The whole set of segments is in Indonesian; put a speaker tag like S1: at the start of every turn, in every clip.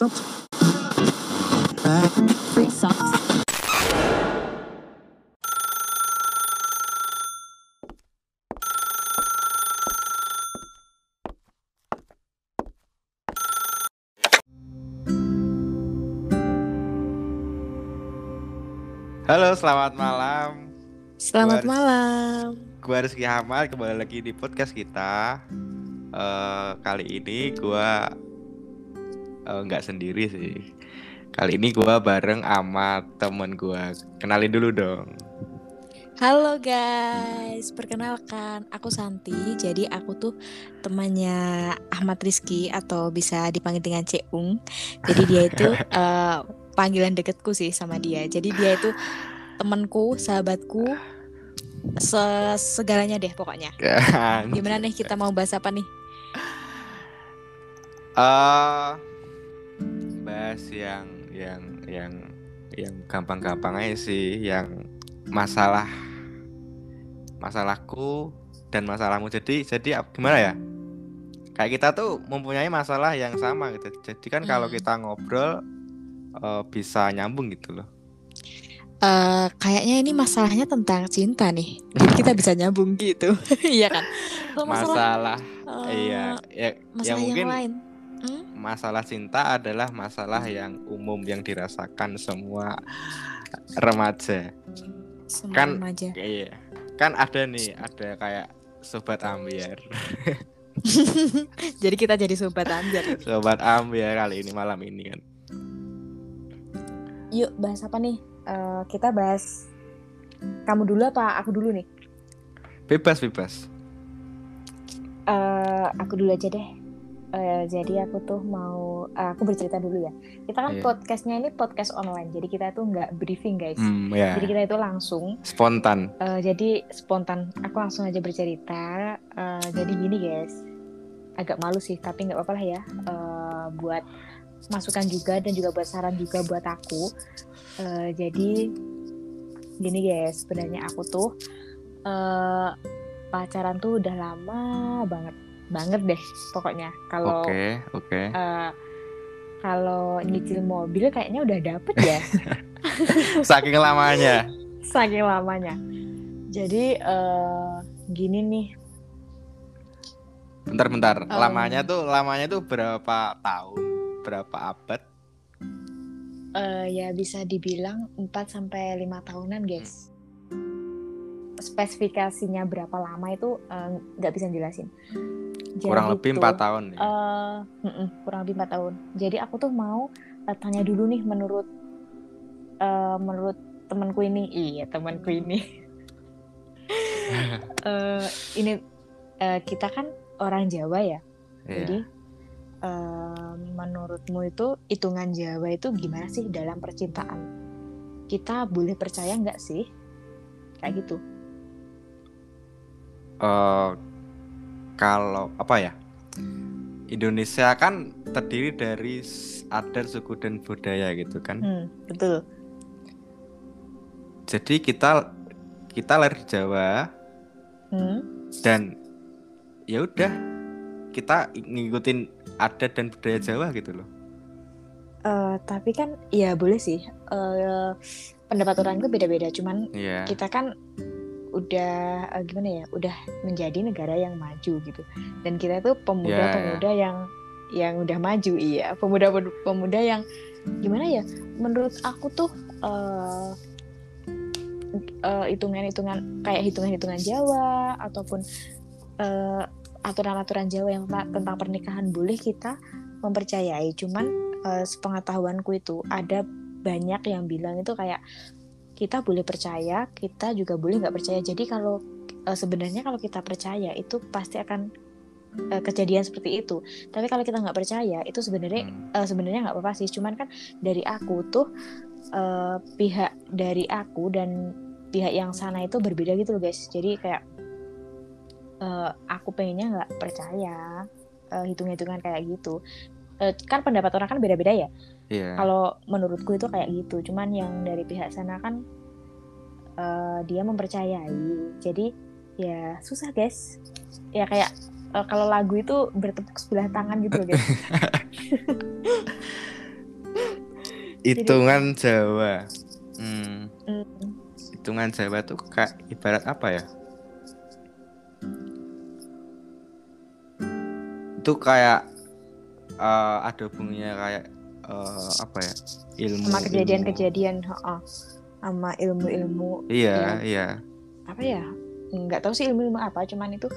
S1: Free socks.
S2: Halo, selamat malam.
S3: Selamat
S2: Gua-
S3: malam.
S2: Gua Rizky Hamad kembali lagi di podcast kita. Eh kali ini gua eh, nggak sendiri sih. Kali ini gua bareng sama temen gua. Kenalin dulu dong.
S3: Halo guys, perkenalkan aku Santi. Jadi aku tuh temannya Ahmad Rizky atau bisa dipanggil dengan Ceung. Jadi dia itu eh, panggilan deketku sih sama dia. Jadi dia itu temanku, sahabatku, se- segalanya deh pokoknya. Gimana nih kita mau bahas apa nih?
S2: Eh bahas yang yang yang yang gampang-gampang aja sih, yang masalah masalahku dan masalahmu. Jadi jadi gimana ya? Kayak kita tuh mempunyai masalah yang sama gitu. Jadi kan kalau
S3: Hmm.
S2: kita ngobrol eh, bisa nyambung gitu loh.
S3: Eh, kayaknya ini masalahnya tentang cinta nih. Jadi kita bisa nyambung gitu. Iya kan? Kalau masalah,
S2: Masalah
S3: eh,
S2: iya ya, ya
S3: masalah
S2: mungkin
S3: yang lain. Hmm?
S2: Masalah cinta adalah masalah yang umum yang dirasakan semua remaja.
S3: Semua
S2: Kan-
S3: remaja.
S2: Iya. Kan ada nih, ada kayak sobat ambiar.
S3: jadi kita jadi sobat anjir.
S2: Sobat ambiar kali ini malam ini kan.
S3: Yuk bahas apa nih? Eh, kita bahas kamu dulu apa aku dulu nih?
S2: Bebas bebas.
S3: Eh, aku dulu aja deh. Eh, jadi aku tuh mau eh, aku bercerita dulu ya. Kita kan
S2: Iya.
S3: podcastnya ini podcast online, jadi kita tuh nggak briefing guys.
S2: Hmm, ya.
S3: Jadi kita itu langsung.
S2: Spontan.
S3: eh, jadi spontan. Aku langsung aja bercerita. Eh, jadi gini guys. Agak malu sih, tapi nggak apa-apa lah ya. Eh, buat masukan juga dan juga buat saran juga buat aku. Eh, jadi gini guys, sebenarnya aku tuh eh pacaran tuh udah lama banget, banget deh pokoknya. Kalau
S2: Oke, oke.
S3: eh, kalau nyicil mobil kayaknya udah dapet ya,
S2: Saking lamanya.
S3: saking lamanya. Jadi eh, gini nih,
S2: Bentar-bentar.
S3: Um.
S2: Lamanya tuh lamanya tuh berapa tahun? Berapa abad?
S3: eh, ya bisa dibilang 4 sampai lima tahunan guys. Spesifikasinya berapa lama itu eh, nggak bisa jelasin.
S2: Kurang
S3: Jadi
S2: lebih
S3: tuh,
S2: empat tahun ya.
S3: Eh, mm-mm, kurang lebih empat tahun. Jadi aku tuh mau eh, tanya dulu nih menurut eh, menurut temanku ini, iya temanku ini. Eh, ini eh, kita kan orang Jawa ya.
S2: Iya.
S3: Jadi eh, menurutmu itu hitungan Jawa itu gimana sih dalam percintaan? Kita boleh percaya nggak sih? Kayak gitu.
S2: Eh, kalau apa ya Indonesia kan terdiri dari adat suku dan budaya gitu kan
S3: Hmm, betul.
S2: jadi kita kita lahir di Jawa
S3: Hmm,
S2: dan ya udah kita ngikutin adat dan budaya Jawa gitu loh
S3: eh, tapi kan ya boleh sih. Eh, pendapat orang itu beda-beda. Cuman
S2: Iya
S3: kita kan udah eh, gimana ya udah menjadi negara yang maju gitu. Dan kita tuh pemuda-pemuda yang yang udah maju iya. Pemuda pemuda yang gimana ya menurut aku tuh eh, hitungan-hitungan kayak hitungan-hitungan Jawa ataupun eh, aturan-aturan Jawa yang tentang, pernikahan boleh kita mempercayai. Cuman eh, sepengetahuanku itu ada banyak yang bilang itu kayak kita boleh percaya, kita juga boleh nggak percaya. Jadi kalau eh, sebenarnya kalau kita percaya itu pasti akan eh, kejadian seperti itu. Tapi kalau kita nggak percaya itu sebenarnya
S2: Hmm.
S3: eh, sebenarnya nggak apa-apa sih. Cuman kan dari aku tuh eh, pihak dari aku dan pihak yang sana itu berbeda gitu loh guys. Jadi kayak eh, aku pengennya nggak percaya eh, hitung-hitungan kayak gitu. Kan pendapat orang kan beda-beda ya.
S2: Iya.
S3: Kalau menurutku itu kayak gitu. Cuman yang dari pihak sana kan eh, dia mempercayai. Jadi ya susah guys. Ya kayak eh, kalau lagu itu bertepuk sebelah tangan gitu guys.
S2: hitungan Jawa. Hmm,
S3: Mm,
S2: hitungan Jawa tuh kayak ibarat apa ya? Itu kayak eh, ada hubungannya kayak eh, apa ya? Ilmu.
S3: sama kejadian-kejadian heeh. sama ilmu-ilmu
S2: Iya, iya.
S3: apa ya nggak tahu sih ilmu-ilmu apa cuman itu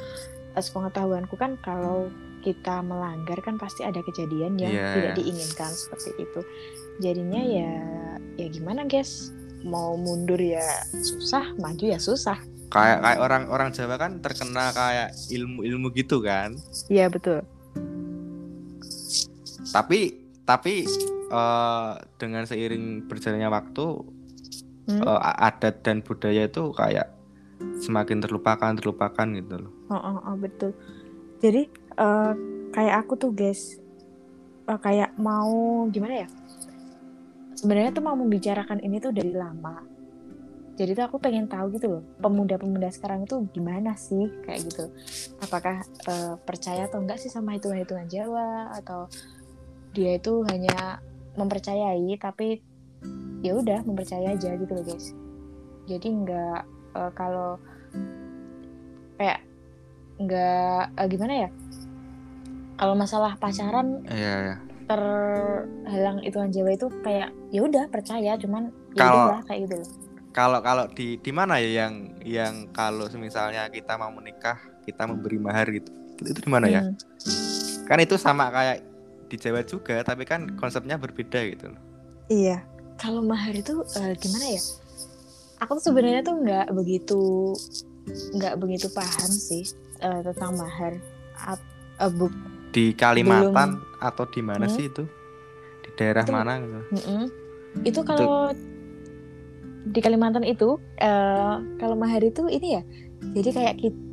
S3: sepengetahuanku kan kalau kita melanggar kan pasti ada kejadian yang
S2: Iya.
S3: tidak diinginkan seperti itu jadinya ya ya gimana guys mau mundur ya susah maju ya susah
S2: Kayak kayak orang-orang Jawa kan terkenal kayak ilmu-ilmu gitu kan.
S3: iya betul
S2: Tapi tapi eh, dengan seiring berjalannya waktu
S3: Hmm?
S2: eh, adat dan budaya itu kayak semakin terlupakan terlupakan gitu loh.
S3: Oh, oh, oh, betul. Jadi eh, kayak aku tuh guys, eh, kayak mau gimana ya? Sebenarnya tuh mau membicarakan ini tuh dari lama. Jadi tuh aku pengen tahu gitu loh, pemuda-pemuda sekarang itu gimana sih kayak gitu. Apakah eh, percaya atau enggak sih sama hitungan-hitungan Jawa atau dia itu hanya mempercayai tapi ya udah mempercaya aja gitu loh guys. Jadi enggak eh, kalau kayak nggak eh, gimana ya kalau masalah pacaran
S2: Iya, iya.
S3: terhalang hitungan Jawa itu kayak ya udah percaya cuman ya
S2: Kalau-
S3: kayak gitu loh
S2: Kalau kalau di di mana ya yang yang kalau misalnya kita mau menikah kita memberi mahar gitu. Itu, itu di mana ya?
S3: Hmm,
S2: Kan itu sama kayak di Jawa juga, tapi kan konsepnya berbeda gitu loh.
S3: iya kalau mahar itu eh, gimana ya aku tuh sebenarnya tuh nggak begitu nggak begitu paham sih eh, tentang mahar Ap- eh, bu-
S2: Di Kalimantan atau di mana
S3: Hmm?
S2: sih itu? Di daerah
S3: Itu-
S2: mana gitu?
S3: mm-mm. itu kalau di Kalimantan itu eh, kalau mahar itu ini ya jadi kayak kit-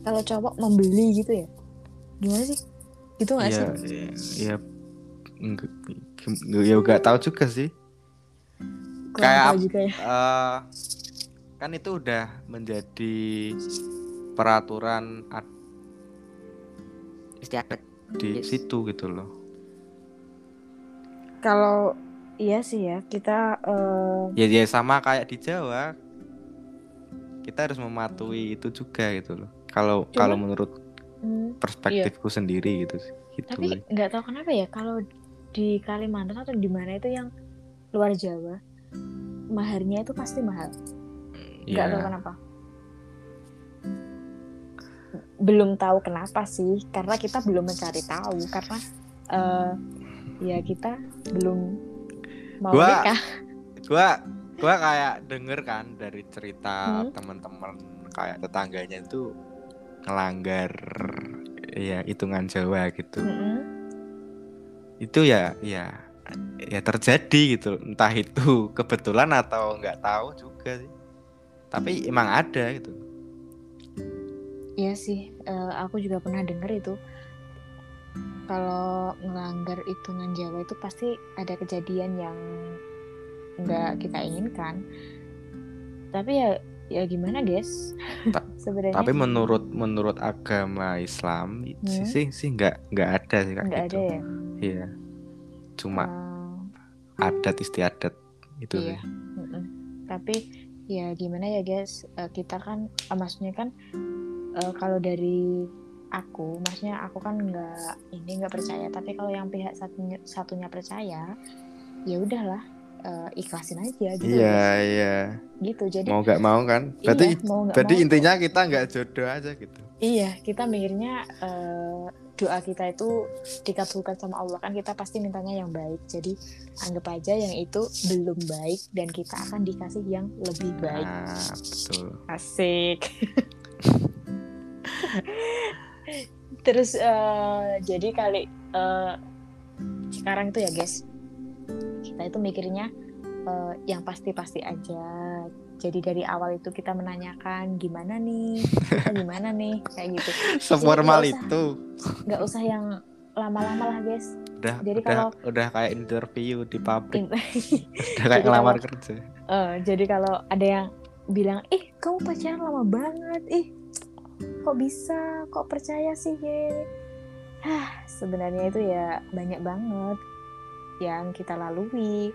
S3: kalau cowok membeli gitu ya gimana sih itu nggak sih
S2: Iya, iya, iya. Enggak, ya nggak tahu juga sih.
S3: Kurang
S2: kayak
S3: juga ya
S2: Eh, kan itu udah menjadi peraturan ad-
S1: Istiadat.
S2: di
S1: Yes.
S2: situ gitu loh.
S3: kalau iya sih ya kita eh,
S2: Ya ya sama kayak di Jawa. Kita harus mematuhi itu juga gitu loh. Kalau kalau menurut
S3: hmm,
S2: perspektifku sendiri gitu sih. Gitu.
S3: tapi nggak tahu kenapa ya kalau di Kalimantan atau di mana itu yang luar Jawa maharnya itu pasti mahal nggak
S2: Iya.
S3: tahu kenapa belum tahu kenapa sih karena kita belum mencari tahu karena eh, ya kita belum mau
S2: Gua-
S3: nikah
S2: Gua gua kayak denger kan dari cerita
S3: Hmm.
S2: teman-teman kayak tetangganya itu ngelanggar ya hitungan Jawa gitu.
S3: Mm-mm.
S2: Itu ya ya ya terjadi gitu entah itu kebetulan atau nggak tahu juga sih tapi emang ada gitu
S3: Iya sih, eh, aku juga pernah denger itu. Kalau ngelanggar hitungan Jawa itu pasti ada kejadian yang nggak kita inginkan. Tapi ya, ya gimana guys?
S2: Ta-
S3: Sebenarnya
S2: tapi menurut menurut agama Islam sih
S3: Hmm.
S2: sih sih nggak nggak ada sih kayak gitu
S3: ada ya.
S2: iya cuma
S3: Eh,
S2: adat istiadat itu
S3: iya.
S2: sih.
S3: Tapi ya gimana ya guys? Eh, kita kan, eh, maksudnya kan eh, kalau dari aku, maksudnya aku kan nggak ini nggak percaya. Tapi kalau yang pihak satunya, satunya percaya, ya udahlah eh, ikhlasin aja gitu.
S2: iya iya
S3: Gitu. Jadi
S2: mau nggak mau kan berarti
S3: iya, mau nggak
S2: berarti
S3: mau,
S2: intinya kita nggak jodoh aja gitu
S3: iya kita mikirnya eh, doa kita itu dikabulkan sama Allah kan kita pasti mintanya yang baik. Jadi anggap aja yang itu belum baik dan kita akan dikasih yang lebih baik.
S2: nah betul
S3: Asik. Terus eh, jadi kali eh, sekarang itu ya guys, kita itu mikirnya eh, yang pasti-pasti aja. Jadi dari awal itu kita menanyakan gimana nih, kita gimana nih, kayak gitu.
S2: seformal itu
S3: Nggak usah yang lama-lama lah guys.
S2: udah
S3: Jadi
S2: udah
S3: kalau-
S2: udah kayak interview di pabrik udah kayak ngelamar
S3: kalau-
S2: kerja
S3: Eh, jadi kalau ada yang bilang, ih kamu pacaran lama banget, ih kok bisa, kok percaya sih. Hah, sebenarnya itu ya banyak banget yang kita lalui.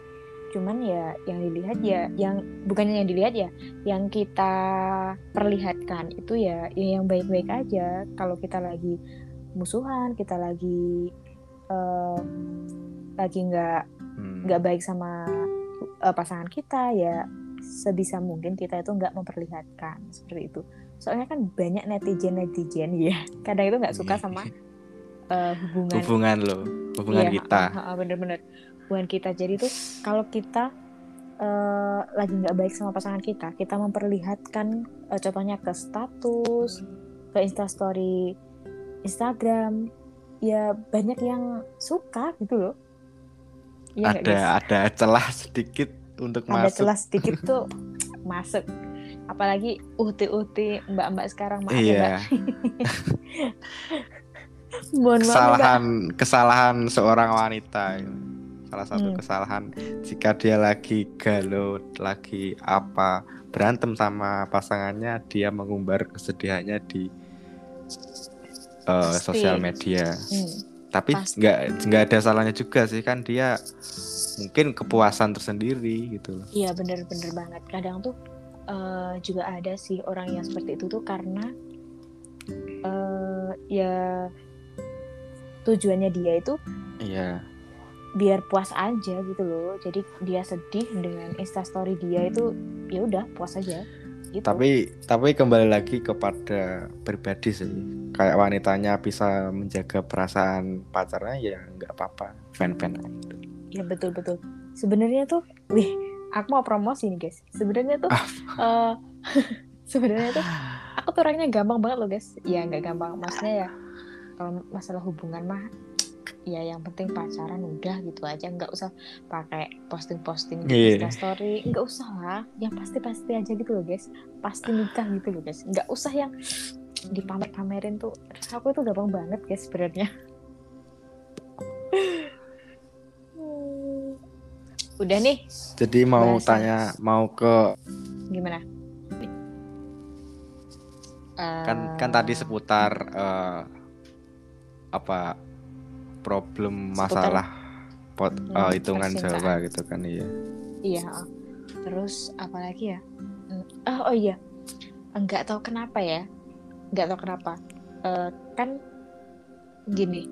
S3: cuman ya yang dilihat ya yang bukannya yang dilihat ya yang kita perlihatkan itu ya, ya yang baik-baik aja kalau kita lagi musuhan kita lagi eh, lagi nggak
S2: Hmm.
S3: nggak baik sama eh, pasangan kita ya sebisa mungkin kita itu nggak memperlihatkan seperti itu soalnya kan banyak netizen netizen ya kadang itu nggak suka sama eh, hubungan
S2: hubungan lo hubungan
S3: Iya,
S2: kita.
S3: bener-bener hubungan kita. Jadi tuh kalau kita eh, lagi nggak baik sama pasangan kita kita memperlihatkan eh, contohnya ke status ke instastory Instagram ya banyak yang suka gitu loh. Iya nggak,
S2: ada
S3: guys?
S2: ada celah sedikit untuk
S3: ada
S2: masuk.
S3: celah sedikit tuh masuk. Apalagi uhti-uhti mbak-mbak sekarang maaf ya mbak mohon
S2: kesalahan kesalahan seorang wanita salah satu
S3: Hmm.
S2: kesalahan jika dia lagi galau lagi apa berantem sama pasangannya dia mengumbar kesedihannya di
S3: Pasti.
S2: sosial media
S3: Hmm.
S2: tapi nggak nggak ada salahnya juga sih kan dia mungkin kepuasan tersendiri gitu loh
S3: Iya bener-bener banget. Kadang tuh eh, juga ada sih orang yang seperti itu tuh karena eh, ya tujuannya dia itu
S2: iya
S3: biar puas aja gitu loh. Jadi dia sedih dengan instastory dia itu ya udah puas aja. Gitu.
S2: tapi tapi kembali lagi kepada pribadi sih kayak wanitanya bisa menjaga perasaan pacarnya ya nggak apa-apa fan-fan aja gitu.
S3: ya betul betul. Sebenarnya tuh, wih, aku mau promosi nih guys. Sebenarnya tuh, eh, sebenarnya tuh aku tuh orangnya gampang banget loh guys. Ya nggak gampang, maksudnya ya kalau masalah hubungan mah ya yang penting pacaran udah gitu aja. Nggak usah pakai posting-posting di
S2: Iya.
S3: Instastory nggak usah lah. Yang pasti-pasti aja gitu loh guys. Pasti nikah gitu loh guys. Nggak usah yang dipamer-pamerin tuh. Aku itu gampang banget guys sebenarnya. Udah nih.
S2: Jadi mau
S3: Bahasa.
S2: tanya mau ke
S3: gimana?
S2: Kan kan tadi seputar eh, apa problem
S3: Seputar,
S2: masalah pot
S3: hmm,
S2: eh, hitungan. Jawa gitu kan iya
S3: Iya. Terus apa lagi ya? Oh, oh iya. Enggak tahu kenapa ya. Enggak tahu kenapa. Eh, kan gini.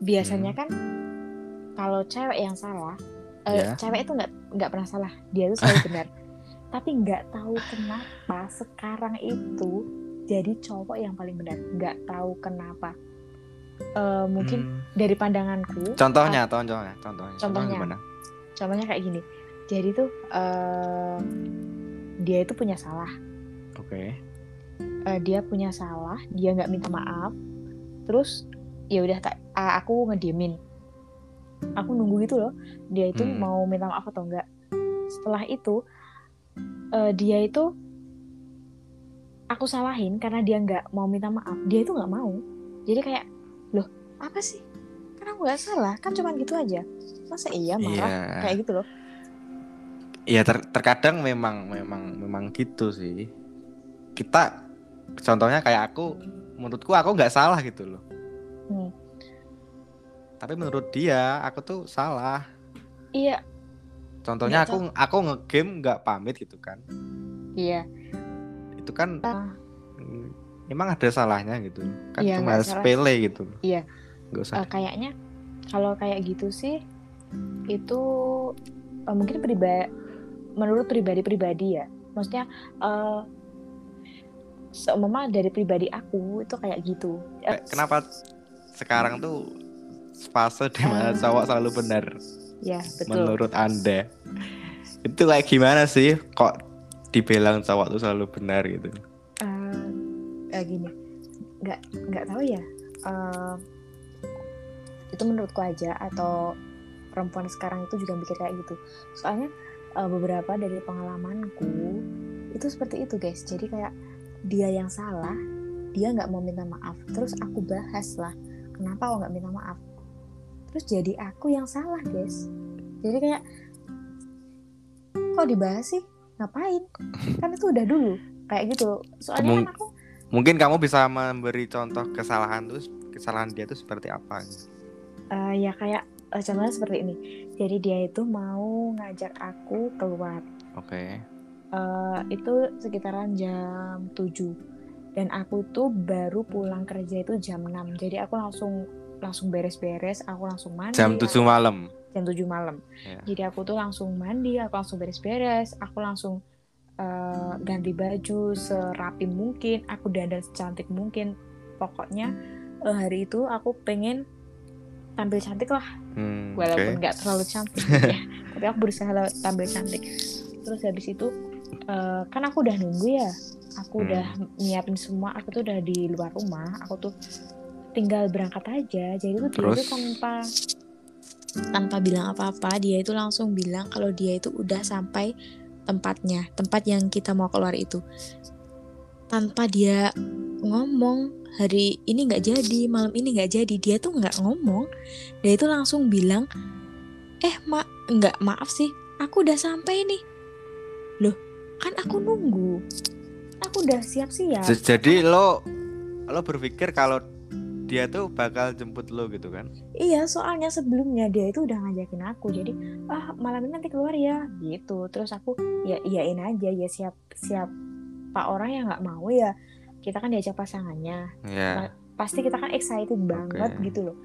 S3: Biasanya
S2: Hmm.
S3: kan kalau cewek yang salah, eh,
S2: Ya.
S3: cewek itu nggak nggak pernah salah. Dia itu selalu benar. Tapi nggak tahu kenapa sekarang itu jadi cowok yang paling benar. Nggak tahu kenapa. Eh, mungkin
S2: Hmm.
S3: dari pandanganku.
S2: contohnya contohnya contohnya.
S3: Contohnya.
S2: gimana?
S3: Contohnya kayak gini. Jadi tuh eh, dia itu punya salah.
S2: Oke.
S3: Eh, dia punya salah dia nggak minta maaf. Terus ya udah tak ah, aku ngediemin. Aku nunggu gitu loh dia itu
S2: Hmm.
S3: mau minta maaf atau enggak setelah itu eh, dia itu aku salahin karena dia nggak mau minta maaf. Dia itu nggak mau. Jadi kayak loh apa sih kan aku nggak salah kan cuman gitu aja masa iya marah
S2: iya
S3: kayak gitu loh
S2: Iya ter- terkadang memang memang memang gitu sih. Kita contohnya kayak aku, menurutku aku nggak salah gitu loh.
S3: Hmm.
S2: Tapi menurut dia aku tuh salah.
S3: iya
S2: Contohnya
S3: Nggak
S2: aku aku ngegame nggak pamit gitu kan.
S3: iya
S2: Itu kan
S3: Ah.
S2: Emang ada salahnya gitu. Kan
S3: Iya,
S2: cuma sepele gitu.
S3: Iya.
S2: Nggak usah.
S3: Eh, kayaknya kalau kayak gitu sih itu eh, mungkin pribadi menurut pribadi-pribadi ya maksudnya eh seumpama dari pribadi aku itu kayak gitu
S2: Kenapa sekarang tuh fase di mana
S3: Ah.
S2: cowok selalu benar
S3: ya betul
S2: menurut anda itu kayak gimana sih kok dibilang cowok tuh selalu benar gitu
S3: eh, gini. Nggak nggak tahu ya Eh, itu menurutku aja atau perempuan sekarang itu juga mikir kayak gitu. Soalnya eh, beberapa dari pengalamanku itu seperti itu guys. Jadi kayak dia yang salah dia nggak mau minta maaf. Terus aku bahas lah kenapa kok nggak minta maaf? Terus jadi aku yang salah guys. Jadi kayak kok dibahas sih? Ngapain? Kan itu udah dulu kayak gitu. Soalnya
S2: Kemung-
S3: kan aku
S2: mungkin kamu bisa memberi contoh kesalahan tuh kesalahan dia tuh seperti apa.
S3: Eh, ya kayak eh, contohnya seperti ini jadi dia itu mau ngajak aku keluar
S2: Oke.
S3: Eh, itu sekitaran jam 7 dan aku tuh baru pulang kerja itu jam 6 jadi aku langsung langsung beres-beres aku langsung mandi
S2: Jam 7 malam.
S3: jam 7 malam
S2: Ya.
S3: jadi aku tuh langsung mandi aku langsung beres-beres aku langsung eh, ganti baju serapi mungkin aku dandan secantik mungkin. Pokoknya eh, hari itu aku pengen tampil cantik lah.
S2: Hmm,
S3: walaupun nggak terlalu cantik ya. Tapi aku berusaha tampil cantik. Terus habis itu eh, kan aku udah nunggu ya. Aku
S2: Hmm.
S3: udah nyiapin semua. Aku tuh udah di luar rumah. Aku tuh tinggal berangkat aja. Jadi tuh dia tuh tanpa tanpa bilang apa-apa. Dia itu langsung bilang kalau dia itu udah sampai tempatnya tempat yang kita mau keluar itu. Tanpa dia ngomong hari ini nggak jadi malam ini nggak jadi dia tuh nggak ngomong. Dia itu langsung bilang eh mak nggak maaf sih aku udah sampai nih. Loh kan aku nunggu. Aku udah siap-siap.
S2: Jadi lo lo berpikir kalau dia tuh bakal jemput lo gitu kan?
S3: Iya, soalnya sebelumnya dia itu udah ngajakin aku. Jadi, ah malam ini nanti keluar ya, gitu. Terus aku ya iyain aja, ya siap siap pak orang yang nggak mau ya. Kita kan diajak pasangannya,
S2: Ya.
S3: pasti kita kan excited banget
S2: Oke.
S3: gitu loh.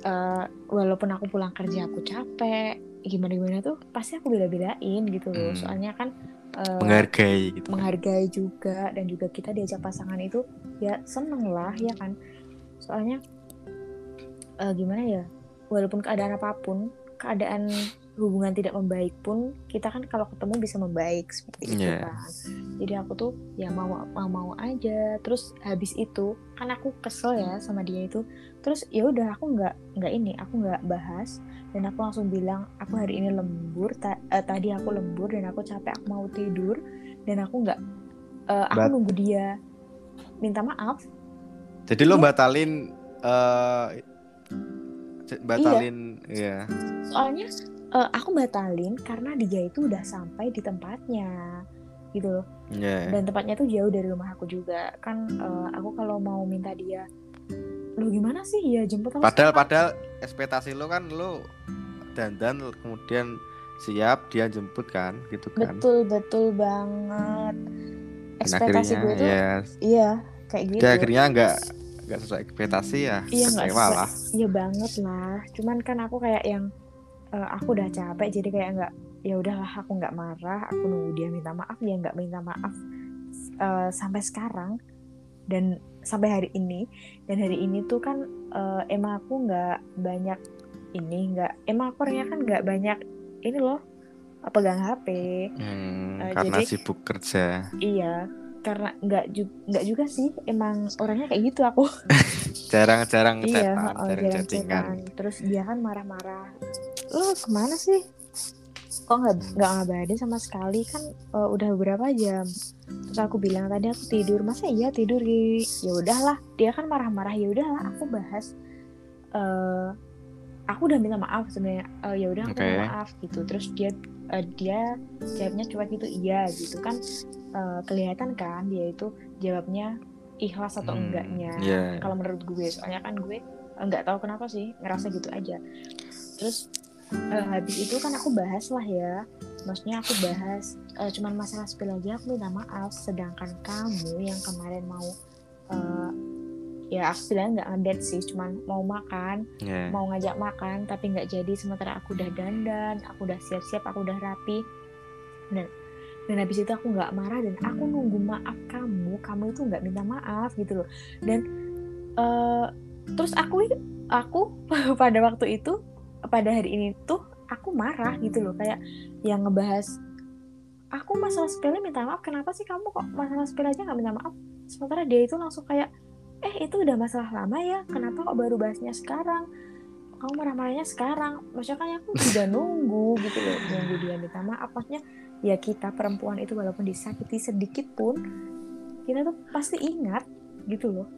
S3: Eh, walaupun aku pulang kerja aku capek, gimana gimana tuh pasti aku bela-belain gitu loh.
S2: Hmm.
S3: Soalnya kan eh,
S2: Menghargai gitu. kan.
S3: menghargai juga dan juga kita diajak pasangan itu ya seneng lah ya kan soalnya eh, gimana ya walaupun keadaan apa pun keadaan hubungan tidak membaik pun kita kan kalau ketemu bisa membaik seperti itu
S2: Iya.
S3: kan. Jadi aku tuh ya mau mau mau aja. Terus habis itu kan aku kesel ya sama dia itu. Terus ya udah aku nggak nggak ini aku nggak bahas. Dan aku langsung bilang aku hari ini lembur ta- eh, tadi aku lembur dan aku capek aku mau tidur. Dan aku nggak eh, aku
S2: Bat-
S3: nunggu dia minta maaf
S2: Jadi lo
S3: Iya.
S2: batalin eh j- batalin ya.
S3: soalnya eh, aku batalin karena dia itu udah sampai di tempatnya gitu loh
S2: Ya.
S3: dan tempatnya tuh jauh dari rumah aku juga kan eh, aku kalau mau minta dia lu gimana sih ya jemput aku
S2: Padahal
S3: sekarang."
S2: padahal ekspektasi lo kan lo dandan kemudian siap dia jemput kan gitu kan.
S3: betul betul banget
S2: Dan
S3: ekspektasi gue tuh
S2: ya
S3: iya kayak gitu
S2: dia akhirnya nggak nggak sesuai ekspektasi ya
S3: iya nggak
S2: kecewa lah.
S3: iya banget lah cuman kan aku kayak yang eh, aku udah capek jadi kayak nggak ya udahlah aku nggak marah aku nunggu dia minta maaf dia nggak minta maaf eh, sampai sekarang dan sampai hari ini dan hari ini tuh kan eh, emang aku nggak banyak ini nggak emang aku orangnya kan nggak banyak ini loh pegang HP
S2: Hmm,
S3: Eh,
S2: karena
S3: jadi-
S2: sibuk kerja.
S3: iya karena nggak juga nggak juga sih emang orangnya kayak gitu aku.
S2: Jarang-jarang
S3: iya oh,
S2: jarang
S3: jarang
S2: chattingan.
S3: terus dia kan marah-marah. Lo ke mana sih? Kok nggak nggak ngabarin sama sekali? Kan eh, udah beberapa jam? Terus aku bilang tadi aku tidur. Masa iya tidur Ri?" ya udahlah. Dia kan marah-marah. Ya udahlah aku bahas eh aku udah minta maaf sebenarnya Eh, ya udah aku
S2: Oke.
S3: minta maaf gitu. Terus dia eh, dia jawabnya cuek gitu iya gitu kan. Eh, kelihatan kan dia itu jawabnya ikhlas atau
S2: Hmm,
S3: enggaknya.
S2: iya.
S3: kalau menurut gue soalnya kan gue nggak tahu kenapa sih ngerasa gitu aja. Terus eh, habis itu kan aku bahas lah ya. Maksudnya aku bahas eh, cuman masalah spill aja aku minta maaf. Sedangkan kamu yang kemarin mau eh, ya aku bilang nggak ngedate sih cuman mau makan
S2: Ya.
S3: mau ngajak makan tapi nggak jadi sementara aku udah dandan aku udah siap-siap aku udah rapi. Dan dan habis itu aku nggak marah dan aku nunggu maaf kamu kamu itu nggak minta maaf gitu loh. Dan eh, terus aku aku pada waktu itu pada hari ini tuh aku marah gitu loh kayak yang ngebahas aku masalah sepele minta maaf kenapa sih kamu kok masalah sepele aja nggak minta maaf? Sementara dia itu langsung kayak eh itu udah masalah lama ya. Kenapa kok baru bahasnya sekarang? Kamu marah-marahnya sekarang. Maksudnya kan aku udah nunggu gitu loh. Nunggu dia minta maaf. Maksudnya ya kita perempuan itu walaupun disakiti sedikit pun kita tuh pasti ingat gitu loh.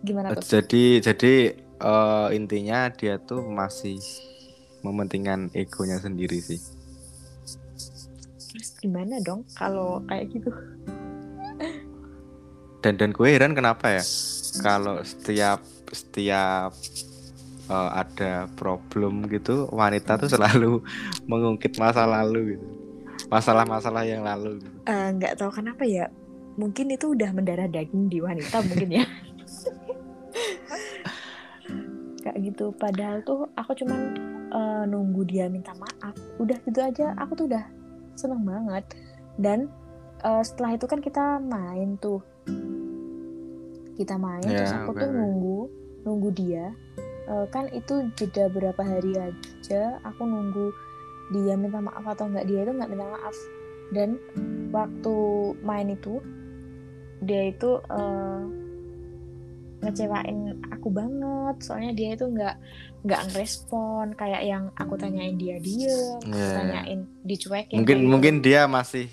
S3: Gimana tuh?
S2: Jadi jadi eh, intinya dia tuh masih mementingkan egonya sendiri sih.
S3: terus gimana dong kalau kayak gitu
S2: Dan dan gue heran kenapa ya? Kalau setiap setiap eh, ada problem gitu wanita tuh selalu mengungkit masa lalu gitu. Masalah-masalah yang lalu gitu.
S3: Eh, nggak tahu kenapa ya mungkin itu udah mendarah daging di wanita mungkin ya. Kayak gitu padahal tuh aku cuman eh, nunggu dia minta maaf udah gitu aja aku tuh udah seneng banget. Dan eh, setelah itu kan kita main tuh kita main
S2: Ya,
S3: terus aku
S2: oke,
S3: tuh nunggu nunggu dia Eh, kan itu jeda berapa hari aja aku nunggu dia minta maaf atau enggak dia itu nggak minta maaf dan waktu main itu dia itu eh, ngecewain aku banget soalnya dia itu nggak nggak ngerespon kayak yang aku tanyain dia aku
S2: Iya.
S3: tanyain dicuekin
S2: mungkin
S3: gitu.
S2: mungkin dia masih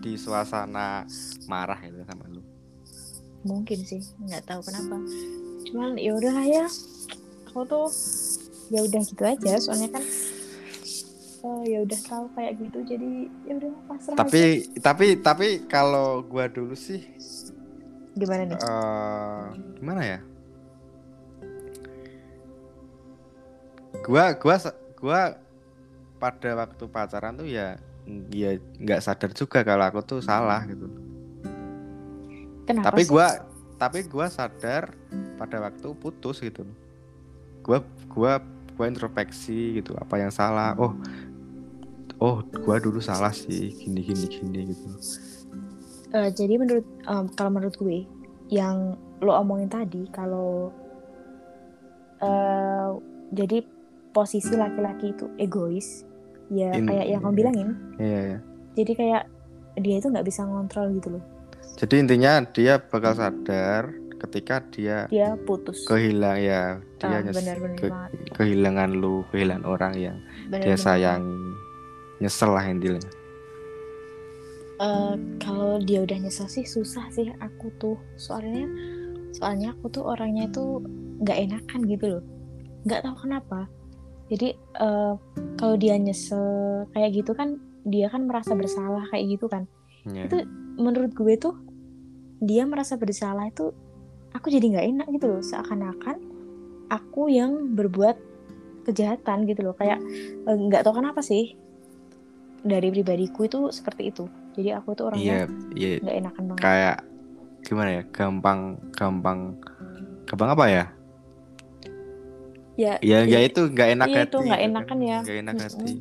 S2: di suasana marah gitu sama
S3: mungkin sih nggak tahu kenapa. Cuman ya udahlah ya. Aku tuh ya udah gitu aja soalnya kan eh, ya udah tahu kayak gitu jadi ya udah pasrah aja.
S2: tapi tapi tapi kalau gua dulu sih
S3: gimana nih?
S2: eh gimana ya? Gua gua gua pada waktu pacaran tuh ya ya nggak sadar juga kalau aku tuh salah gitu
S3: kenapa
S2: tapi gua tapi gua sadar pada waktu putus gitu. Gua gua gua introspeksi gitu apa yang salah. Oh oh gua dulu salah sih gini gini gini gitu.
S3: Eh, jadi menurut em, kalau menurut gue yang lo omongin tadi kalau eh jadi posisi laki-laki itu egois ya
S2: In-
S3: kayak yang kamu bilangin.
S2: Iya ya
S3: jadi kayak dia itu nggak bisa ngontrol gitu loh
S2: jadi intinya dia bakal sadar ketika dia
S3: dia putus.
S2: kehilang ya dia
S3: Ah,
S2: nyes- ke-
S3: banget.
S2: kehilangan lu kehilangan orang yang
S3: Bener-bener
S2: dia sayangi. Nyesel lah intinya.
S3: Eh, kalau dia udah nyesel sih susah sih aku tuh. Soalnya soalnya aku tuh orangnya itu nggak enakan gitu loh. Nggak tahu kenapa. Jadi eh, kalau dia nyesel kayak gitu kan dia kan merasa bersalah kayak gitu kan.
S2: Ya.
S3: Itu- menurut gue tuh dia merasa bersalah itu aku jadi nggak enak gitu loh. Seakan-akan aku yang berbuat kejahatan gitu loh. Kayak eh, nggak tahu kenapa sih dari pribadiku itu seperti itu. Jadi aku tuh orangnya
S2: iya iya.
S3: nggak enakan banget.
S2: Kayak gimana ya gampang gampang gampang apa ya?
S3: Ya
S2: ya
S3: ya
S2: ya itu nggak enak
S3: iya,
S2: hati
S3: itu nggak
S2: gitu
S3: enakan ya.
S2: nggak enak hati.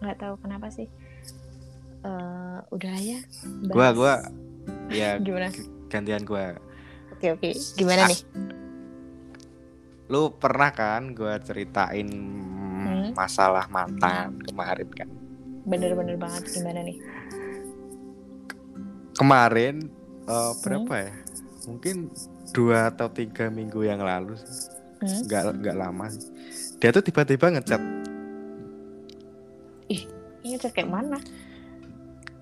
S3: Nggak tahu kenapa sih Eh udah ya
S2: gua
S3: bahas.
S2: gua ya
S3: gimana?
S2: gantian gua.
S3: Oke oke. Gimana
S2: Ah,
S3: nih?
S2: Lu pernah kan gua ceritain
S3: Hmm.
S2: masalah mantan kemarin kan?
S3: Bener-bener banget. Gimana nih?
S2: Kemarin
S3: Hmm.
S2: berapa ya? Mungkin dua atau tiga minggu yang lalu sih.
S3: Hmm?
S2: nggak nggak lama sih. Dia tuh tiba-tiba ngechat.
S3: Ini chat kayak mana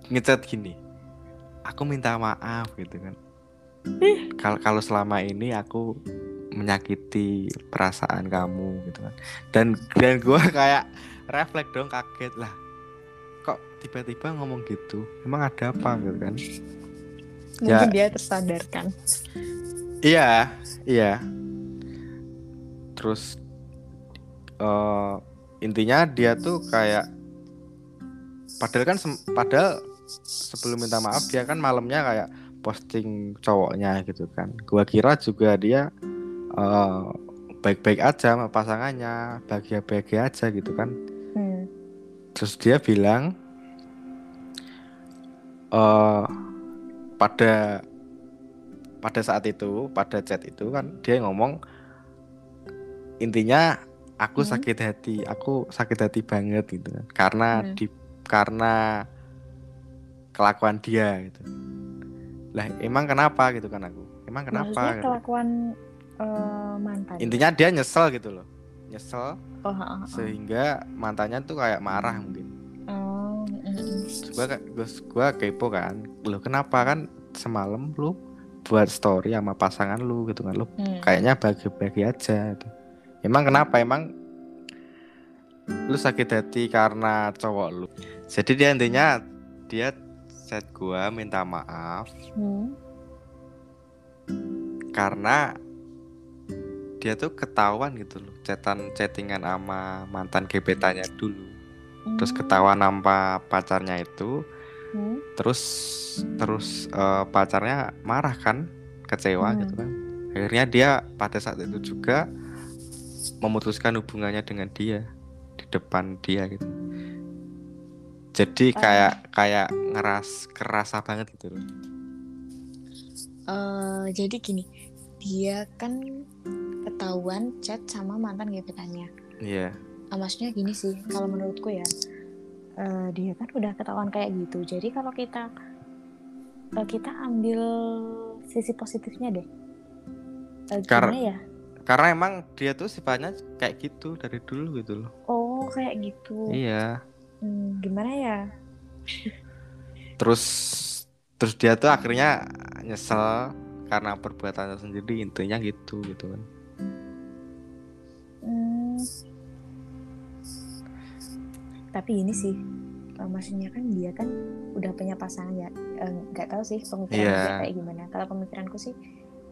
S2: ngechat gini aku minta maaf gitu kan. Kalau kalau selama ini aku menyakiti perasaan kamu gitu kan. Dan dan gua kayak refleks dong kaget lah kok tiba-tiba ngomong gitu? Emang ada apa? Gitu kan. Ya.
S3: mungkin dia tersadarkan.
S2: Iya, iya. Terus eh intinya dia tuh kayak padahal kan padahal sebelum minta maaf dia kan malamnya kayak posting cowoknya gitu kan. Gua kira juga dia eh, baik-baik aja sama pasangannya, bahagia-bahagia aja gitu kan.
S3: Hmm.
S2: Terus dia bilang eh pada pada saat itu, pada chat itu kan dia ngomong intinya aku
S3: Hmm.
S2: sakit hati, aku sakit hati banget gitu kan. Karena
S3: Hmm.
S2: di karena kelakuan dia gitu. Lah emang kenapa gitu kan aku? Emang kenapa?
S3: maksudnya
S2: gitu.
S3: kelakuan eh, mantan
S2: Intinya dia nyesel gitu loh. Nyesel
S3: oh, ha, ha, ha.
S2: sehingga mantannya tuh kayak marah mungkin.
S3: Oh,
S2: gua, gua kepo kan lo kenapa kan semalam lu buat story sama pasangan lu gitu kan lu
S3: Hmm.
S2: kayaknya bahagia-bahagia aja gitu. emang kenapa emang lu sakit hati karena cowok lu jadi dia intinya dia chat gua minta maaf
S3: Hmm.
S2: karena dia tuh ketahuan gitu loh chatan chattingan sama mantan gebetannya dulu. Terus
S3: Hmm,
S2: ketahuan nama pacarnya itu
S3: hmm,
S2: terus terus eh, pacarnya marah kan kecewa
S3: Hmm.
S2: gitu kan. Akhirnya dia pada saat itu juga memutuskan hubungannya dengan dia di depan dia gitu jadi
S3: Ah.
S2: kayak kayak ngeras kerasa banget gitu loh
S3: eh, jadi gini, dia kan ketahuan chat sama mantan gebetannya.
S2: iya
S3: Ah, maksudnya gini sih, kalau menurutku ya, eh, dia kan udah ketahuan kayak gitu. Jadi kalau kita eh, kita ambil sisi positifnya deh. Eh,
S2: Kar-
S3: gimana ya?
S2: karena emang dia tuh sifatnya kayak gitu dari dulu gitu loh
S3: Oh kayak gitu.
S2: iya
S3: Hmm, gimana ya?
S2: terus terus dia tuh akhirnya nyesel karena perbuatannya sendiri intinya gitu gitu kan
S3: Hmm, tapi ini sih, eh, maksudnya kan dia kan udah punya pasangan ya. Eh, Nggak tahu sih pemikiran dia kayak gimana. Kalau pemikiranku sih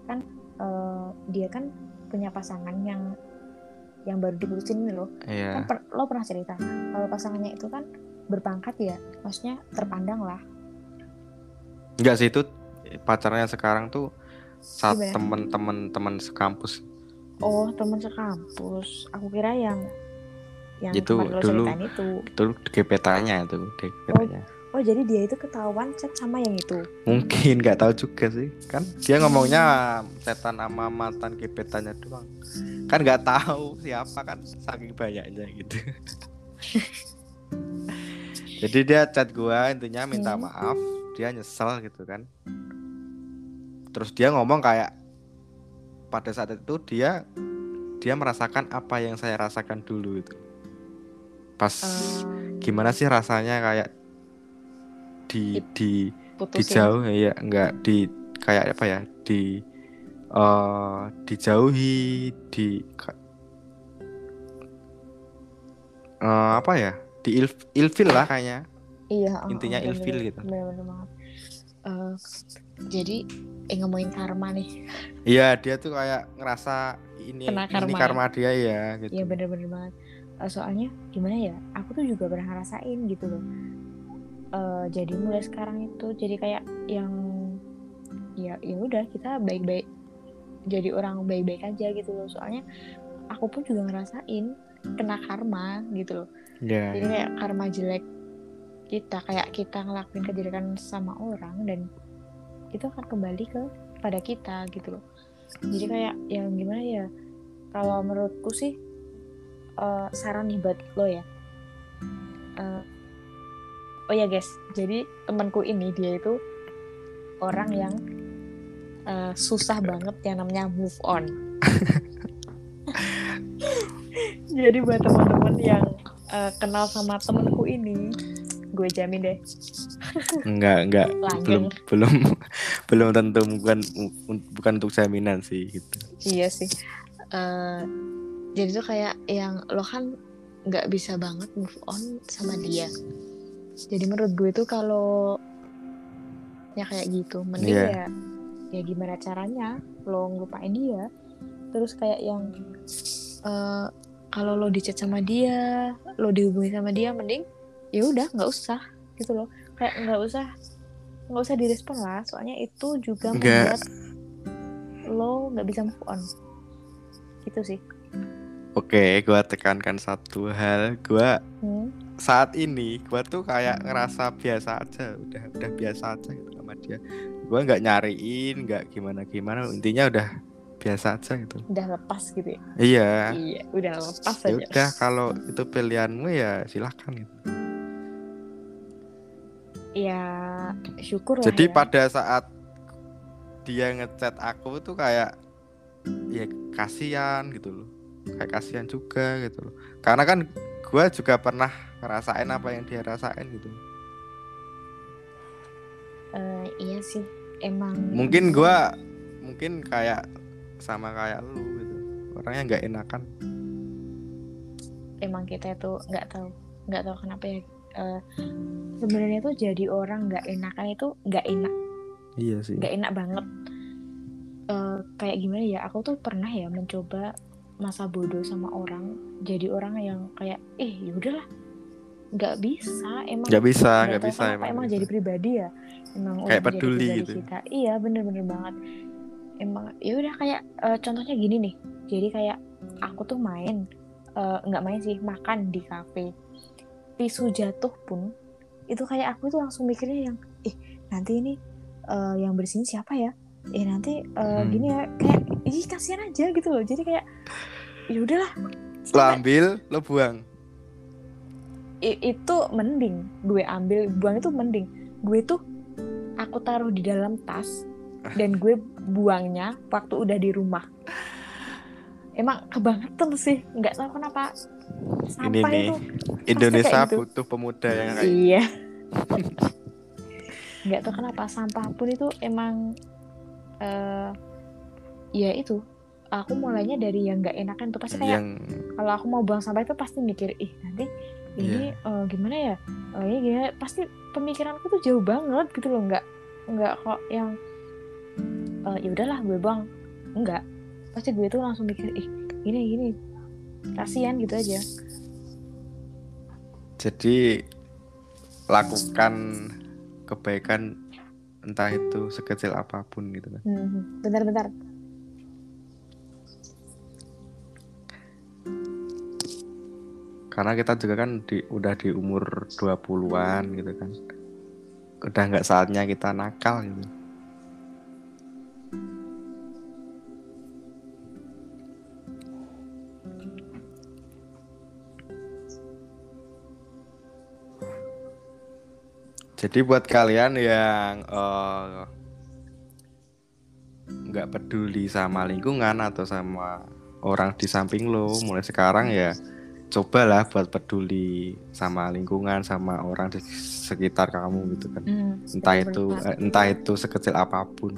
S3: kan eh, dia kan punya pasangan yang yang baru diputusin ini loh.
S2: iya
S3: Kan per- lo pernah cerita kalau pasangannya itu kan berpangkat ya, maksudnya terpandang lah.
S2: Enggak sih itu pacarnya sekarang tuh saat temen-temen teman sekampus
S3: Oh teman sekampus. Aku kira yang yang
S2: Itu dulu.
S3: itu.
S2: itu gebetannya itu gebetannya
S3: Oh jadi dia itu ketahuan chat sama yang itu.
S2: mungkin nggak tahu juga sih. Kan dia ngomongnya setan sama mantan gebetannya doang. Kan nggak tahu siapa kan saking banyaknya gitu. Jadi dia chat gua intinya minta
S3: Hmm.
S2: maaf. Dia nyesel gitu kan. Terus dia ngomong kayak pada saat itu dia dia merasakan apa yang saya rasakan dulu itu. Pas
S3: Em,
S2: gimana sih rasanya kayak di
S3: Di-
S2: di
S3: putusin.
S2: dijauh ya enggak di kayak apa ya di eh dijauhi di eh, apa ya di il, ilfil lah kayaknya
S3: Iya, oh,
S2: Intinya
S3: oh,
S2: ilfil gitu.
S3: bener-bener banget. Eh, jadi eh, ngomongin karma nih.
S2: iya dia tuh kayak ngerasa ini
S3: Kena
S2: ini
S3: karma.
S2: karma dia ya gitu
S3: Iya bener-bener banget. Eh, soalnya gimana ya? Aku tuh juga pernah ngerasain gitu loh. Eh, jadi mulai sekarang itu jadi kayak yang ya ya udah kita baik-baik jadi orang baik-baik aja gitu loh. Soalnya aku pun juga ngerasain kena karma gitu loh.
S2: ya
S3: Jadi kayak karma jelek kita kayak kita ngelakuin kejelekan sama orang dan itu akan kembali ke pada kita gitu loh. Jadi kayak yang gimana ya? Kalau menurutku sih eh, saran nih buat lo ya. Eh, oh ya guys, jadi temanku ini dia itu orang yang eh, susah banget yang namanya move on. jadi buat teman-teman yang eh, kenal sama temanku ini, gue jamin deh
S2: enggak enggak belum belum belum tentu bukan bukan untuk jaminan sih gitu
S3: Iya sih. Eh, jadi tuh kayak yang lo kan nggak bisa banget move on sama dia. Jadi menurut gue tuh kalau ya kayak gitu, mending
S2: Iya.
S3: ya ya gimana caranya lo ngelupain dia. Terus kayak yang eh, kalau lo dicat sama dia, lo dihubungi sama dia, mending ya udah nggak usah gitu loh. Kayak nggak usah nggak usah direspon lah, soalnya itu juga
S2: Nggak.
S3: membuat lo nggak bisa move on gitu sih
S2: oke gua tekankan satu hal gua
S3: Hmm.
S2: Saat ini gua tuh kayak ngerasa biasa aja udah udah biasa aja gitu sama dia. Gua nggak nyariin nggak gimana gimana intinya udah biasa aja gitu.
S3: Udah lepas gitu ya?
S2: Iya.
S3: Iya udah lepas
S2: ya
S3: aja.
S2: udah kalau itu pilihanmu ya silahkan gitu.
S3: ya syukur
S2: jadi
S3: ya.
S2: pada saat dia ngechat aku tuh kayak ya kasihan gitu loh. Kayak kasihan juga gitu loh. Karena kan gua juga pernah ngerasain apa yang dia rasain gitu.
S3: Eh, iya sih emang
S2: mungkin gua mungkin kayak sama kayak lu gitu. Orangnya nggak enakan.
S3: Emang kita itu nggak tahu nggak tahu kenapa ya Eh, sebenarnya tuh jadi orang nggak enakan itu nggak enak.
S2: Iya sih.
S3: Nggak enak banget. Eh, kayak gimana ya aku tuh pernah ya mencoba masa bodoh sama orang jadi orang yang kayak eh yaudahlah nggak bisa emang
S2: nggak bisa
S3: nggak
S2: bisa emang,
S3: emang
S2: bisa.
S3: jadi pribadi ya. Emang
S2: Kayak peduli gitu.
S3: kita. Iya bener-bener banget. Emang ya udah kayak eh, contohnya gini nih. Jadi kayak aku tuh main eh, nggak main sih makan di kafe. Tisu jatuh pun itu kayak aku tuh langsung mikirnya yang ih nanti ini eh, yang bersihin siapa ya? Eh nanti eh,
S2: Hmm.
S3: gini ya. Kayak ih kasihan aja gitu loh. Jadi kayak ya udahlah
S2: lo ambil lo buang
S3: itu mending. Gue ambil buang itu mending. Gue tuh aku taruh di dalam tas dan gue buangnya waktu udah di rumah. Emang kebangetan sih nggak tahu kenapa
S2: ini
S3: sampah
S2: nih
S3: itu
S2: Indonesia
S3: gitu.
S2: butuh pemuda yang kayak
S3: iya. nggak tahu kenapa sampah pun itu emang eh ya itu aku mulainya dari yang nggak enakan tuh. Pasti kayak
S2: yang
S3: kalau aku mau buang sampah itu pasti mikir ih nanti ini eh, gimana ya? Oh, gimana? Pasti pemikiranku tuh jauh banget gitu loh. Nggak nggak kok yang eh, ya udahlah gue buang. Enggak pasti gue tuh langsung mikir ih gini gini. Kasihan gitu aja.
S2: Jadi lakukan kebaikan entah itu sekecil apa pun gitu kan.
S3: Hmm, bentar-bentar
S2: karena kita juga kan di udah di umur 20-an gitu kan. Udah nggak saatnya kita nakal gitu. Jadi buat kalian yang eh, nggak peduli sama lingkungan atau sama orang di samping lo mulai sekarang ya cobalah buat peduli sama lingkungan sama orang di sekitar kamu gitu kan.
S3: Hmm,
S2: entah
S3: bener
S2: itu
S3: banget.
S2: eh, entah itu sekecil apa pun.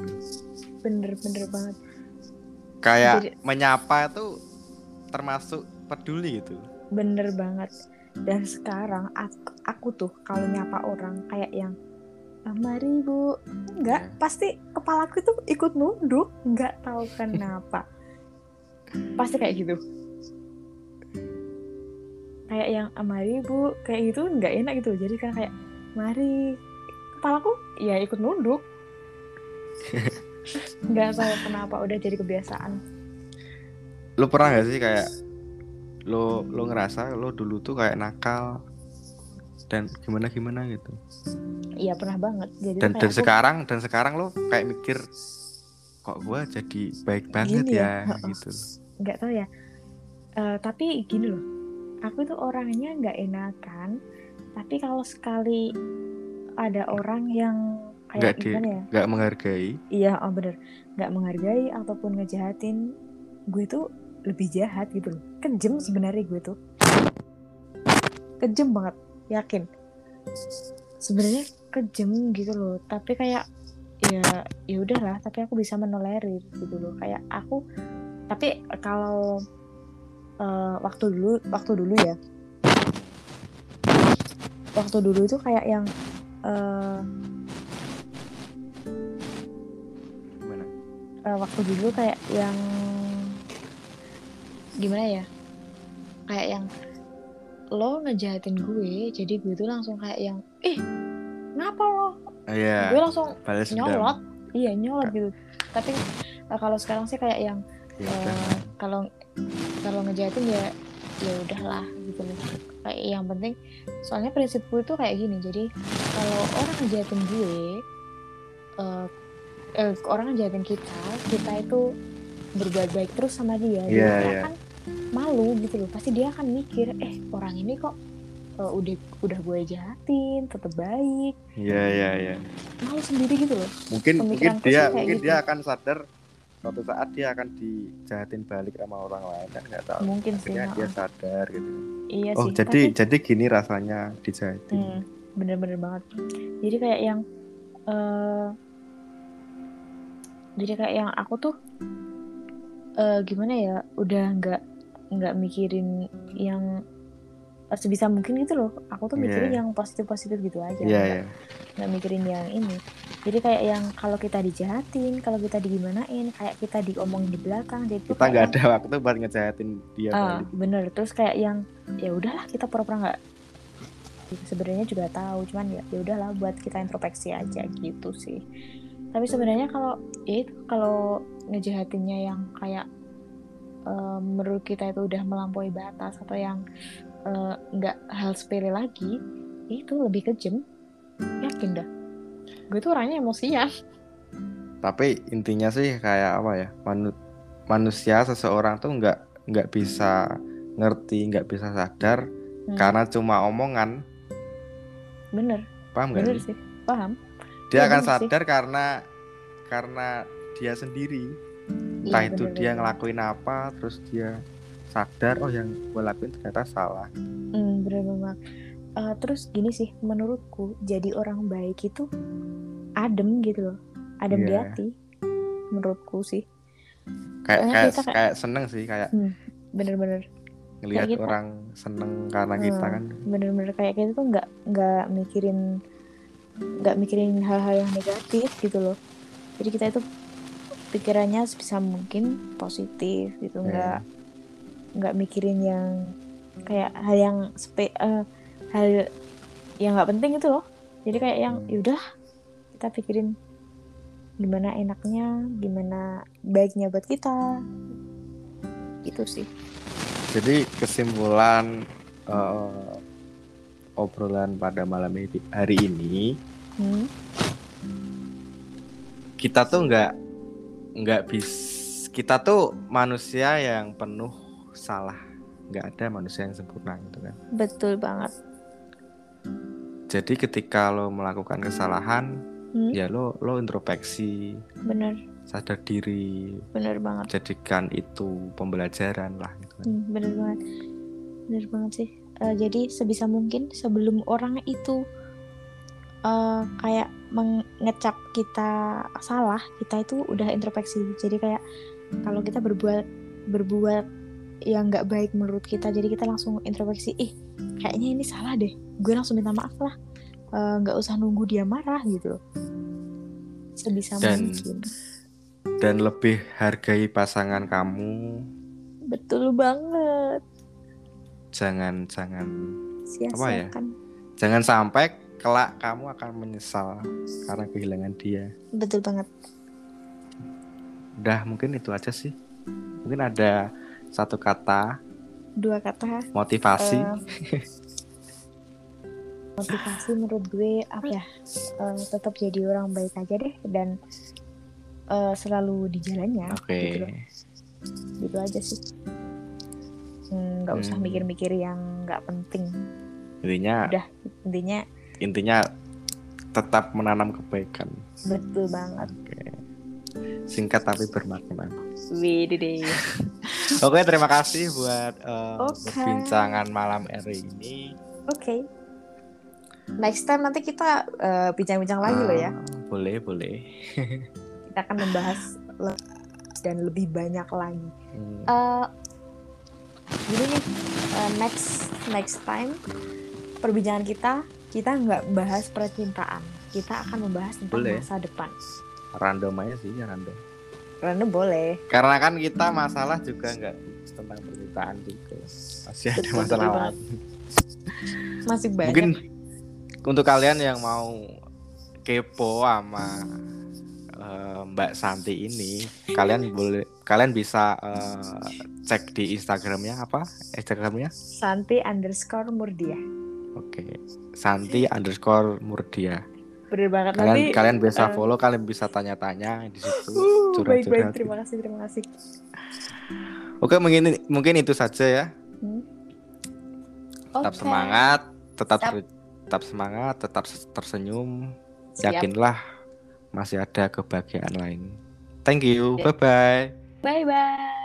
S3: Bener-bener banget.
S2: Kayak
S3: Jadi-
S2: menyapa itu termasuk peduli gitu.
S3: Bener banget. Dan sekarang aku, aku tuh kalau nyapa orang kayak yang "Ah, mari bu. Enggak pasti kepalaku tuh ikut nunduk nggak tahu kenapa. Pasti kayak gitu kayak yang "Ah, mari bu. Kayak gitu nggak enak gitu. Jadi kan kayak mari. Kepalaku ya ikut nunduk. Nggak tahu kenapa udah jadi kebiasaan.
S2: Lo pernah gak sih kayak lo lo ngerasa lo dulu tuh kayak nakal dan gimana gimana gitu?
S3: Iya pernah banget. Jadi
S2: dan dan
S3: aku-
S2: sekarang dan sekarang lo kayak mikir kok gua jadi baik banget
S3: Gini
S2: ya,
S3: ya,
S2: gitu.
S3: Nggak tahu ya. Eh, tapi gini loh aku tuh orangnya nggak enakan tapi kalau sekali ada orang yang kayak gimana ya?
S2: nggak menghargai.
S3: Iya oh bener. Nggak menghargai ataupun ngejahatin gue tuh lebih jahat gitu loh. Kejem sebenarnya gue tuh. Kejem banget yakin. Sebenarnya kejem gitu loh tapi kayak ya ya udahlah tapi aku bisa menolerir gitu loh. Kayak aku tapi kalau eh, waktu dulu waktu dulu ya. Waktu dulu itu kayak yang eh,
S2: gimana?
S3: eh, waktu dulu kayak yang gimana ya? Kayak yang lo ngejahatin gue jadi gue tuh langsung kayak yang ih kenapa lo?
S2: Ah, iya
S3: gue langsung nyolot. Iya nyolot gitu. Tapi eh, kalau sekarang sih kayak yang
S2: Ya
S3: eh,
S2: udah.
S3: kalau kalau ngejahatin ya ya udahlah gitu. Loh kayak yang penting soalnya prinsipku itu kayak gini jadi kalau orang ngejahatin gue eh, eh, orang ngejahatin kita kita itu berbuat baik terus sama dia.
S2: Iya,
S3: dia
S2: iya.
S3: akan malu gitu loh. Pasti dia akan mikir eh orang ini kok eh, udah udah gue jahatin tetap baik.
S2: Iya iya iya.
S3: Malu sendiri gitu loh.
S2: Mungkin mungkin
S3: Pemikiranku
S2: dia mungkin
S3: gitu.
S2: dia akan sadar suatu saat dia akan dijahatin balik sama orang lain kan nggak tahu.
S3: Mungkin sih
S2: akhirnya dia
S3: heeh.
S2: sadar gitu.
S3: Iya
S2: oh
S3: sih
S2: jadi
S3: tapi-
S2: jadi gini rasanya dijahatin.
S3: Hmm, bener-bener banget. Jadi kayak yang eh jadi kayak yang aku tuh eh gimana ya, udah nggak nggak mikirin yang sebisa mungkin gitu loh. Aku tuh mikirin
S2: Iya.
S3: yang positif positif gitu aja.
S2: Iya,
S3: nggak, nggak mikirin yang ini jadi kayak yang kalau kita dijahatin kalau kita digimanain kayak kita diomongin di belakang jadi
S2: Kita nggak ada waktu buat ngejahatin dia balik.
S3: bener. Terus kayak yang ya udahlah kita pura-pura nggak sebenarnya juga tahu. Cuman ya ya udahlah buat kita introspeksi aja gitu sih. Tapi sebenarnya kalau ya itu kalau ngejahatinnya yang kayak eh, menurut kita itu udah melampaui batas atau yang eh, nggak hal sepele lagi ya itu lebih kejam yakin dah gue tuh orangnya emosian
S2: Tapi intinya sih kayak apa ya? Manu- manusia seseorang tuh nggak nggak bisa ngerti, nggak bisa sadar
S3: Hmm,
S2: karena cuma omongan.
S3: bener
S2: Paham nggak
S3: bener
S2: sih?
S3: paham
S2: Dia
S3: Iya,
S2: akan
S3: bener sih.
S2: sadar karena karena dia sendiri. Entah
S3: Iya,
S2: itu
S3: bener,
S2: dia
S3: bener.
S2: ngelakuin apa, terus dia sadar oh yang gue lakuin ternyata salah.
S3: Hmm, bener banget. Eh, terus gini sih, menurutku jadi orang baik itu adem gitu loh, adem di
S2: Iya.
S3: hati. Menurutku sih,
S2: Kayak
S3: Soalnya
S2: kayak
S3: kita kayak-
S2: kayak seneng sih kayak
S3: bener-bener,
S2: ngelihat
S3: kita-
S2: orang seneng karena kita
S3: Hmm.
S2: kan.
S3: bener-bener kayak kita tuh nggak nggak mikirin nggak mikirin hal-hal yang negatif gitu loh. Jadi kita itu pikirannya sebisa mungkin positif gitu,
S2: Iya.
S3: nggak nggak mikirin yang kayak hal yang spe eh, hal yang nggak penting itu loh. Jadi kayak yang
S2: Hmm.
S3: yaudah kita pikirin gimana enaknya, gimana baiknya buat kita. Gitu sih.
S2: Jadi kesimpulan eh, obrolan pada malam hari ini
S3: Hmm.
S2: kita tuh nggak nggak bis kita tuh manusia yang penuh salah nggak ada manusia yang sempurna gitu kan
S3: Betul banget.
S2: Jadi ketika lo melakukan kesalahan
S3: Hmm.
S2: ya lo lo introspeksi
S3: Bener,
S2: sadar diri
S3: bener banget.
S2: jadikan itu pembelajaran lah gitu kan.
S3: Hmm, bener banget. Bener banget sih. Eh, jadi sebisa mungkin sebelum orang itu eh, kayak mengecap kita salah, kita itu udah introspeksi. Jadi kayak kalau kita berbuat berbuat yang nggak baik menurut kita, jadi kita langsung introspeksi. Ih, kayaknya ini salah deh. Gue langsung minta maaf lah. Eh, nggak usah nunggu dia marah gitu. Sebisa
S2: Dan-
S3: mungkin.
S2: dan lebih hargai pasangan kamu
S3: Betul banget.
S2: jangan jangan ya?
S3: Sia-siakan.
S2: jangan sampai kelak kamu akan menyesal karena kehilangan dia
S3: Betul banget.
S2: udah mungkin itu aja sih mungkin ada satu kata.
S3: Dua kata.
S2: Motivasi.
S3: Eh, motivasi menurut gue apa ya? Eh, tetap jadi orang baik aja deh dan eh, selalu di jalannya
S2: oke.
S3: gitu loh. gitu aja sih. Hmm, nggak usah
S2: Hmm.
S3: mikir-mikir yang nggak penting.
S2: Intinya
S3: udah intinya
S2: intinya tetap menanam kebaikan.
S3: Betul banget
S2: singkat tapi bermakna.
S3: Widih.
S2: Oke terima kasih buat eh,
S3: Oke.
S2: perbincangan malam hari ini.
S3: Oke. Next time nanti kita eh, bincang-bincang lagi loh ya.
S2: Ah, boleh boleh.
S3: Kita akan membahas le- dan lebih banyak lagi.
S2: Hmm,
S3: gini nih eh, next next time perbincangan kita kita nggak bahas percintaan. Kita akan membahas tentang
S2: Boleh.
S3: masa depan
S2: random aja sih ya random.
S3: Karena boleh.
S2: Karena kan kita masalah juga nggak tentang permintaan juga. Masih ada
S3: Betul,
S2: masalah lain.
S3: Masih banyak.
S2: Mungkin untuk kalian yang mau kepo sama eh, Mbak Santi ini kalian boleh kalian bisa eh, cek di Instagramnya apa? Instagramnya?
S3: Santi underscore Murdia.
S2: Oke. Santi underscore Murdia
S3: bener banget.
S2: Kalian
S3: nanti
S2: kalian bisa
S3: eh,
S2: follow kalian bisa tanya-tanya di situ.
S3: Uh, baik baik.
S2: curhat-curhat
S3: terima kasih terima kasih.
S2: Oke mungkin mungkin itu saja ya.
S3: Hmm.
S2: tetap
S3: Oke.
S2: semangat tetap
S3: Siap.
S2: ber- tetap semangat tetap tersenyum.
S3: Siap.
S2: yakinlah masih ada kebahagiaan lain. Thank you.
S3: Ya.
S2: bye bye
S3: bye bye